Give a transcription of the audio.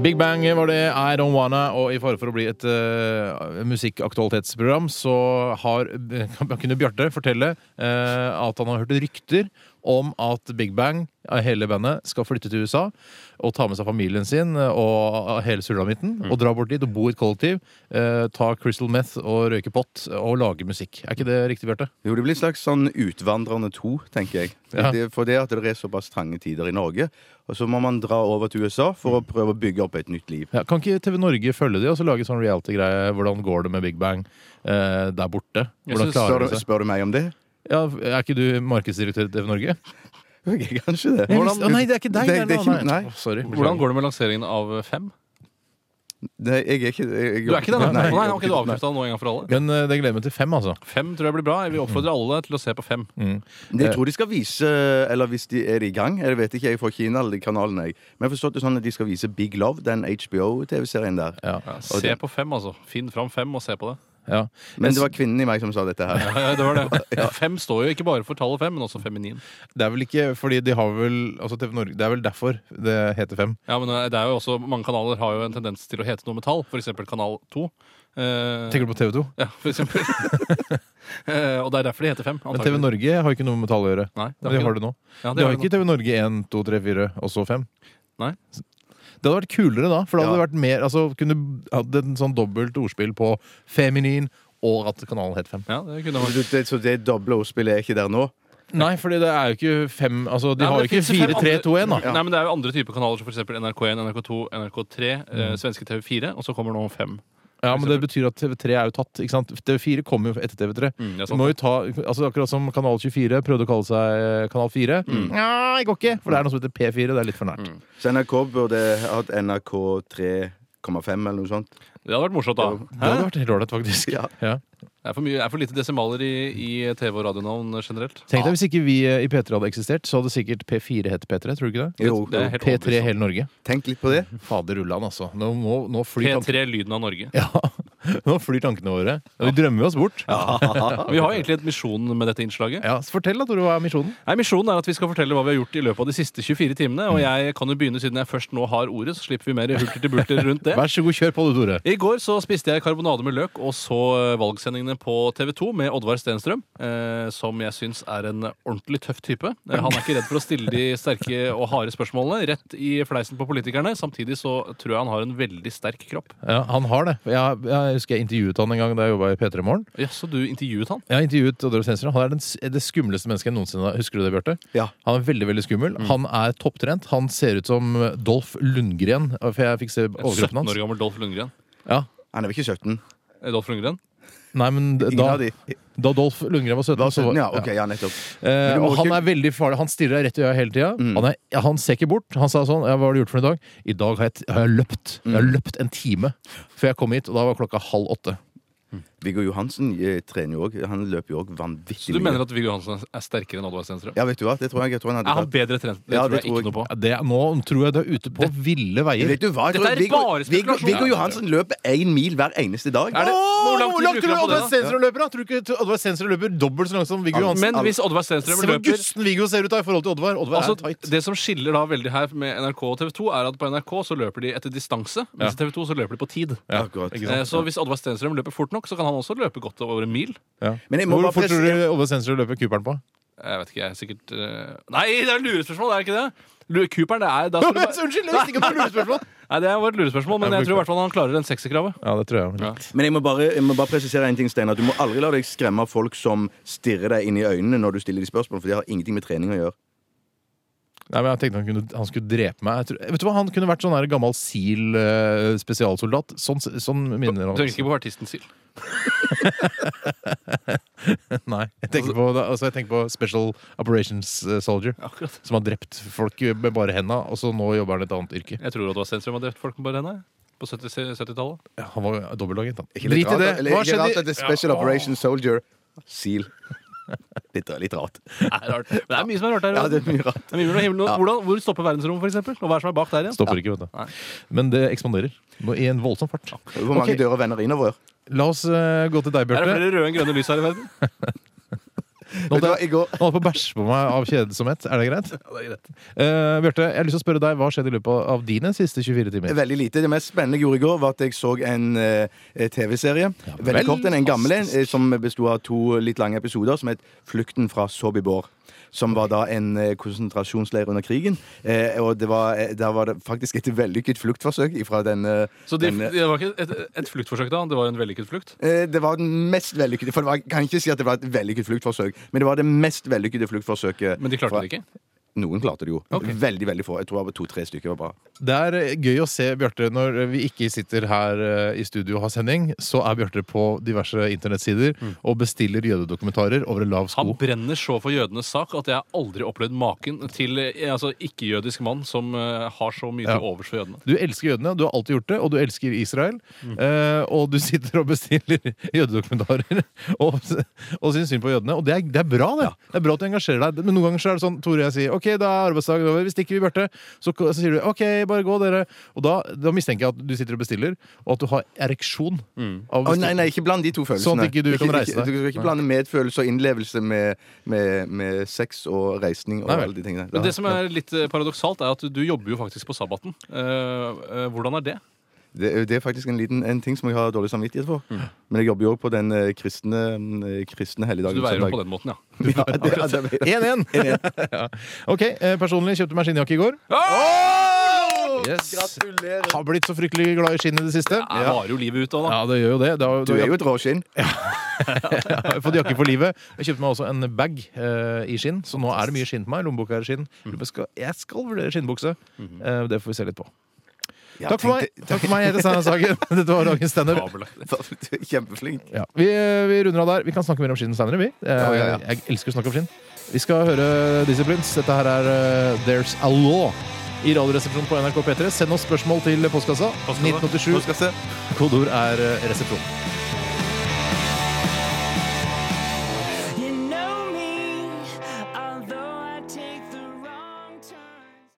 Big Bang var det I Don't Wanna, og i fare for å bli et uh, musikkaktualitetsprogram, så har, kunne Bjarte fortelle uh, at han har hørt rykter om at Big Bang, hele bandet, skal flytte til USA og ta med seg familien sin eh, og hele sulamitten og dra bort dit og bo i et kollektiv, eh, ta crystal meth og røyke pott og lage musikk. Er ikke det riktig, Bjarte? Jo, det blir et slags sånn Utvandrerne 2, tenker jeg. Ja. Det, for det at det er såpass trange tider i Norge. Og så må man dra over til USA for å prøve å bygge opp et nytt liv. Ja, kan ikke TV Norge følge de og så lage sånn reality-greie? Hvordan går det med Big Bang eh, der borte? Synes- Spør de du, spør du meg om det? Ja, er ikke du markedsdirektør i TV Norge? Ok, Kanskje det. Hvordan, visste- Å, nei, det er ikke deg! Det- det er ikke- nei. Å, sorry. Hvordan går det med lanseringen av Fem? Nei, jeg er ikke jeg, jeg, Du er ikke det? Nei, Nei, nei, nei ok, du avslutta nå en gang for alle. Men uh, det gleder meg til fem, altså. Fem tror jeg blir bra. Jeg vil oppfordre alle til å se på Fem. Mm. Jeg tror de skal vise Eller hvis de er i gang Jeg vet ikke, jeg får ikke inn alle de kanalene jeg. Men jeg forstått det sånn at de skal vise Big Love Den HBO-tv-serien der Ja. Ja, se på Fem, altså. Finn fram Fem og se på det. Ja. Men det var kvinnen i meg som sa dette her Ja, det var det. Fem står jo ikke bare for tallet fem, men også feminin. Det er vel ikke fordi de har vel altså TV Norge, Det er vel derfor det heter Fem. Ja, men eh, det er jo også, Mange kanaler har jo en tendens til å hete noe med tall, f.eks. Kanal 2. Eh, Tenker du på TV 2? ja, for eksempel. Eh, og det er derfor de heter Fem. Men. TV Norge har ikke noe med tall å gjøre. Nei, Det har ikke det nå. Ja, De har har ikke TV Norge 1, 2, 3, 4 og så 5. Nei. Det hadde vært kulere da, for det hadde Ja. vært mer altså Kunne hatt en sånn dobbelt ordspill på feminin og at kanalen het Fem. Ja, det kunne Så vært det, så det doble ordspillet er ikke der nå? Nei, fordi det er jo ikke fem Altså, de Nei, har jo ikke finnes jo 4, fem 3, 2, 1, da. Ja. Nei, men Det er jo andre typer kanaler, som f.eks. NRK1, NRK2, NRK3, Mm. eh, svenske TV4, og så kommer nå Fem. Ja, men det betyr at TV3 er jo tatt. ikke sant? TV4 kommer jo etter TV3. Mm, det er sant. må jo ta, altså Akkurat som Kanal 24 prøvde å kalle seg eh, Kanal 4. Ja, det går ikke, for det er noe som heter P4. Det er litt for nært. Mm. Så NRK burde hatt NRK 3,5 eller noe sånt Det hadde vært morsomt, da. Det hadde vært helt ålreit, faktisk. Ja. Ja. Det er for, mye, det er for lite desimaler i, i TV- og radionavn generelt. Tenk deg Hvis ikke vi eh, i P3 hadde eksistert, så hadde sikkert P4 hett P3. Tror du ikke det? Jo, Det er helt P3 overbevist hele Norge. Tenk litt på det Fader ullan, altså. Nå, nå, nå flyr P3 Lyden av Norge. ja, nå flyr tankene våre. Og vi drømmer oss bort. Ja. Vi har egentlig et misjon med dette innslaget. Ja, så Fortell, da, Tore, hva er misjonen? Nei, Misjonen er at vi skal fortelle hva vi har gjort i løpet av de siste 24 timene. Og jeg kan jo begynne siden jeg først nå har ordet, så slipper vi mer hulter til bulter rundt det. Vær så god, kjør på du, Tore. I går så spiste jeg karbonade med løk og så eh, valgsendingene på TV 2 med Oddvar Stenstrøm, eh, som jeg syns er en ordentlig tøff type. Eh, han er ikke redd for å stille de sterke og harde spørsmålene rett i fleisen på politikerne. Samtidig så tror jeg han har en veldig sterk kropp. Ja, Han har det. Jeg, jeg husker jeg intervjuet han en gang da jeg jobba i P3 Morgen. Jaså, du intervjuet han? Ja, intervjuet Oddvar Sensor Han er den, det skumleste mennesket jeg noensinne har Husker du det, Bjarte? Ja. Han er veldig veldig skummel. Han er topptrent. Han ser ut som Dolf Lundgren, for jeg fikk se 17 år gammel Dolf Lundgren. Ja. Han er vel ikke 17? Dolf Lundgren? Nei, men da, da Dolph Lundgren var 17, var 17, ja, okay, ja, nettopp Eh, og han er veldig farlig. Han stirrer deg rett i øyet hele tida. Mm. Han, han ser ikke bort. Han sa sånn ja, 'Hva har du gjort for i dag?' 'I dag har jeg, har jeg løpt. Jeg har Mm. løpt en time før jeg kom hit, og da var klokka halv åtte'. Viggo Johansen eh, trener jo også Han løper jo også vanvittig Så du mener at Viggo Johansen er sterkere enn Oddvar Stenstrøm? Ja, vet du hva? Det tror jeg, jeg tror han hadde Er han tatt bedre trent? Det Ja, tror det jeg tror ikke jeg. noe på. Ja, det, nå tror jeg du er ute på ville veier. Vet du hva? Jeg Dette tror er Viggo, bare Viggo, spekulasjon. Viggo Johansen løper én mil hver eneste dag. Er det, hvor lang Hvor langt bruker tror du han på det? Oddvar da? Stenstrøm løper? da? Tror du ikke Oddvar Stenstrøm løper dobbelt så langt som Viggo Johansen? Men hvis Oddvar Stenstrøm Se hvor løper gusten Viggo ser ut da i forhold til Oddvar. Oddvar Altså, er tight. det som skiller da veldig her med NRK og TV 2, er at på NRK så løper de etter distanse, mens i TV 2 så løper de på tid. Ja, Akkurat. ikke Eh. Så hvis Oddvar Stenstrøm løper fort nok, så kan han også løpe godt over en mil. Ja. Men jeg må Hvor fort tror du Ove Sensrud løper Cooperen på? Jeg vet ikke, jeg er sikkert uh... Nei, det er lurespørsmål, er ikke det? Cooperen, det er da skal bare... Unnskyld, jeg visste ikke om det var lurespørsmål! Nei, det var et lurespørsmål, men jeg tror i hvert fall han klarer den sekserkravet. Ja, det tror jeg. Ja. Men jeg må, bare, jeg må bare presisere en ting, Steinar. Du må aldri la deg skremme av folk som stirrer deg inn i øynene når du stiller de spørsmål, for det har ingenting med trening å gjøre. Nei, men jeg tenkte han, kunne, han skulle drepe meg. Jeg tror, vet du hva, Han kunne vært sånn her gammel SEAL-spesialsoldat. Sånn, sånn minner Du tenker ikke på artisten SIL? Nei, jeg tenker, på, altså, jeg tenker på Special Operations eh, Soldier. Akkurat. Som har drept folk med bare henda, og så nå jobber han et annet yrke. Jeg tror Oddvar Stenstrøm har drept folk med bare henda. På 70 70-tallet. Ja, han var dobbeltagent, han. Drit i det. Hva skjedde? det Special Operations Soldier Seal. Litt, litt rart. Det er rart. Men det er mye som er rart her. Ja, det er mye rart. det er mye himmel Hvordan, hvor stopper verdensrommet, for eksempel? Og hva er som er bak der igjen? Stopper ikke, vet du. Nei. Men det ekspanderer. I en voldsom fart. Hvor mange okay. dører vender innover? La oss uh, gå til deg, Er det flere røde enn grønne lys her i verden? Nå holdt jeg nå holdt på å bæsje på meg av kjedsomhet. Er det greit? Ja, det er greit. Eh, Bjarte, jeg har lyst til å spørre deg, hva skjedde i løpet av dine siste 24 timer? Veldig lite. Det mest spennende jeg gjorde i går, var at jeg så en uh, TV-serie. Veldig vel, kort. En, en gammel en eh, som besto av to litt lange episoder, som het 'Flukten fra Sobibor'. Som var da en eh, konsentrasjonsleir under krigen. Eh, og det var, eh, der var det faktisk et vellykket fluktforsøk fra denne Så det, denne- det var ikke et, et fluktforsøk, da? Det var en vellykket flukt? Eh, Det var den mest vellykkede For det var, kan ikke si at det var et vellykket fluktforsøk, men det var det mest vellykkede fluktforsøket. Men de klarte fra- det ikke? Noen klarte det jo. Okay. Veldig, veldig få. Jeg tror to-tre stykker var bra. Det er eh, gøy å se Bjarte når vi ikke sitter her eh, i studio og har sending. Så er Bjarte på diverse internettsider og bestiller jødedokumentarer over en lav Han brenner så for jødenes sak at jeg har aldri opplevd maken til eh, altså, ikke-jødisk mann som har så mye Ja. til overs for jødene. Du elsker jødene, du har alltid gjort det, og du elsker Israel. Eh, og du sitter og bestiller jødedokumentarer og, og syns synd på jødene. Og det er, det er bra, det. Det er bra at du engasjerer deg. Men noen ganger så er det sånn Tore og jeg sier OK, da er arbeidsdagen over. Vi stikker, vi, Bjarte. Så, så sier du OK, bare gå, dere. Og da, da mistenker jeg at du sitter og bestiller, og at du har ereksjon. Av Oh, nei, nei, ikke bland de to følelsene. Sånn at ikke du kan reise deg. Du skal ikke blande medfølelse og innlevelse med, med, med sex og reisning og Nei alle de tingene. Men det som er litt eh, paradoksalt, er at du jobber jo faktisk på sabbaten. Uh, uh, hvordan er det? Det, det er faktisk en, liten, en ting som jeg har dårlig samvittighet for. Mm. Men jeg jobber jo også på den kristne, kristne, eh, kristne Så du veier opp på den måten, ja. Ja, det, 1-1. ja. OK, eh, personlig kjøpte meg skinnjakke i går. Yes. Gratulerer. Har blitt så fryktelig glad i skinn i det siste. Jeg varer jo livet ut av da. Ja, det gjør jo det. det har, Du er jo et råskinn. Jeg har fått jakke for livet. Jeg kjøpte meg også en bag uh, i skinn, så nå er det mye skinn på meg. Lommeboka er skinn. Jeg skal, jeg skal vurdere skinnbukse. Uh, det får vi se litt på. Ja, Takk for meg. Takk for meg, jeg heter Steinar Sagen. Dette var dagens standup. Du er Kjempeflink. Ja. Vi, vi runder av der. Vi kan snakke mer om skinn senere, vi. Jeg, Ja. Jeg elsker å snakke om skinn. Vi skal høre Disciplines. Dette her er uh, There's a Law i Radioresepsjonen på NRK P3. Send oss spørsmål til postkassa. Postkassa. 1987. Postkasse. Kodeord er eh, resepsjon.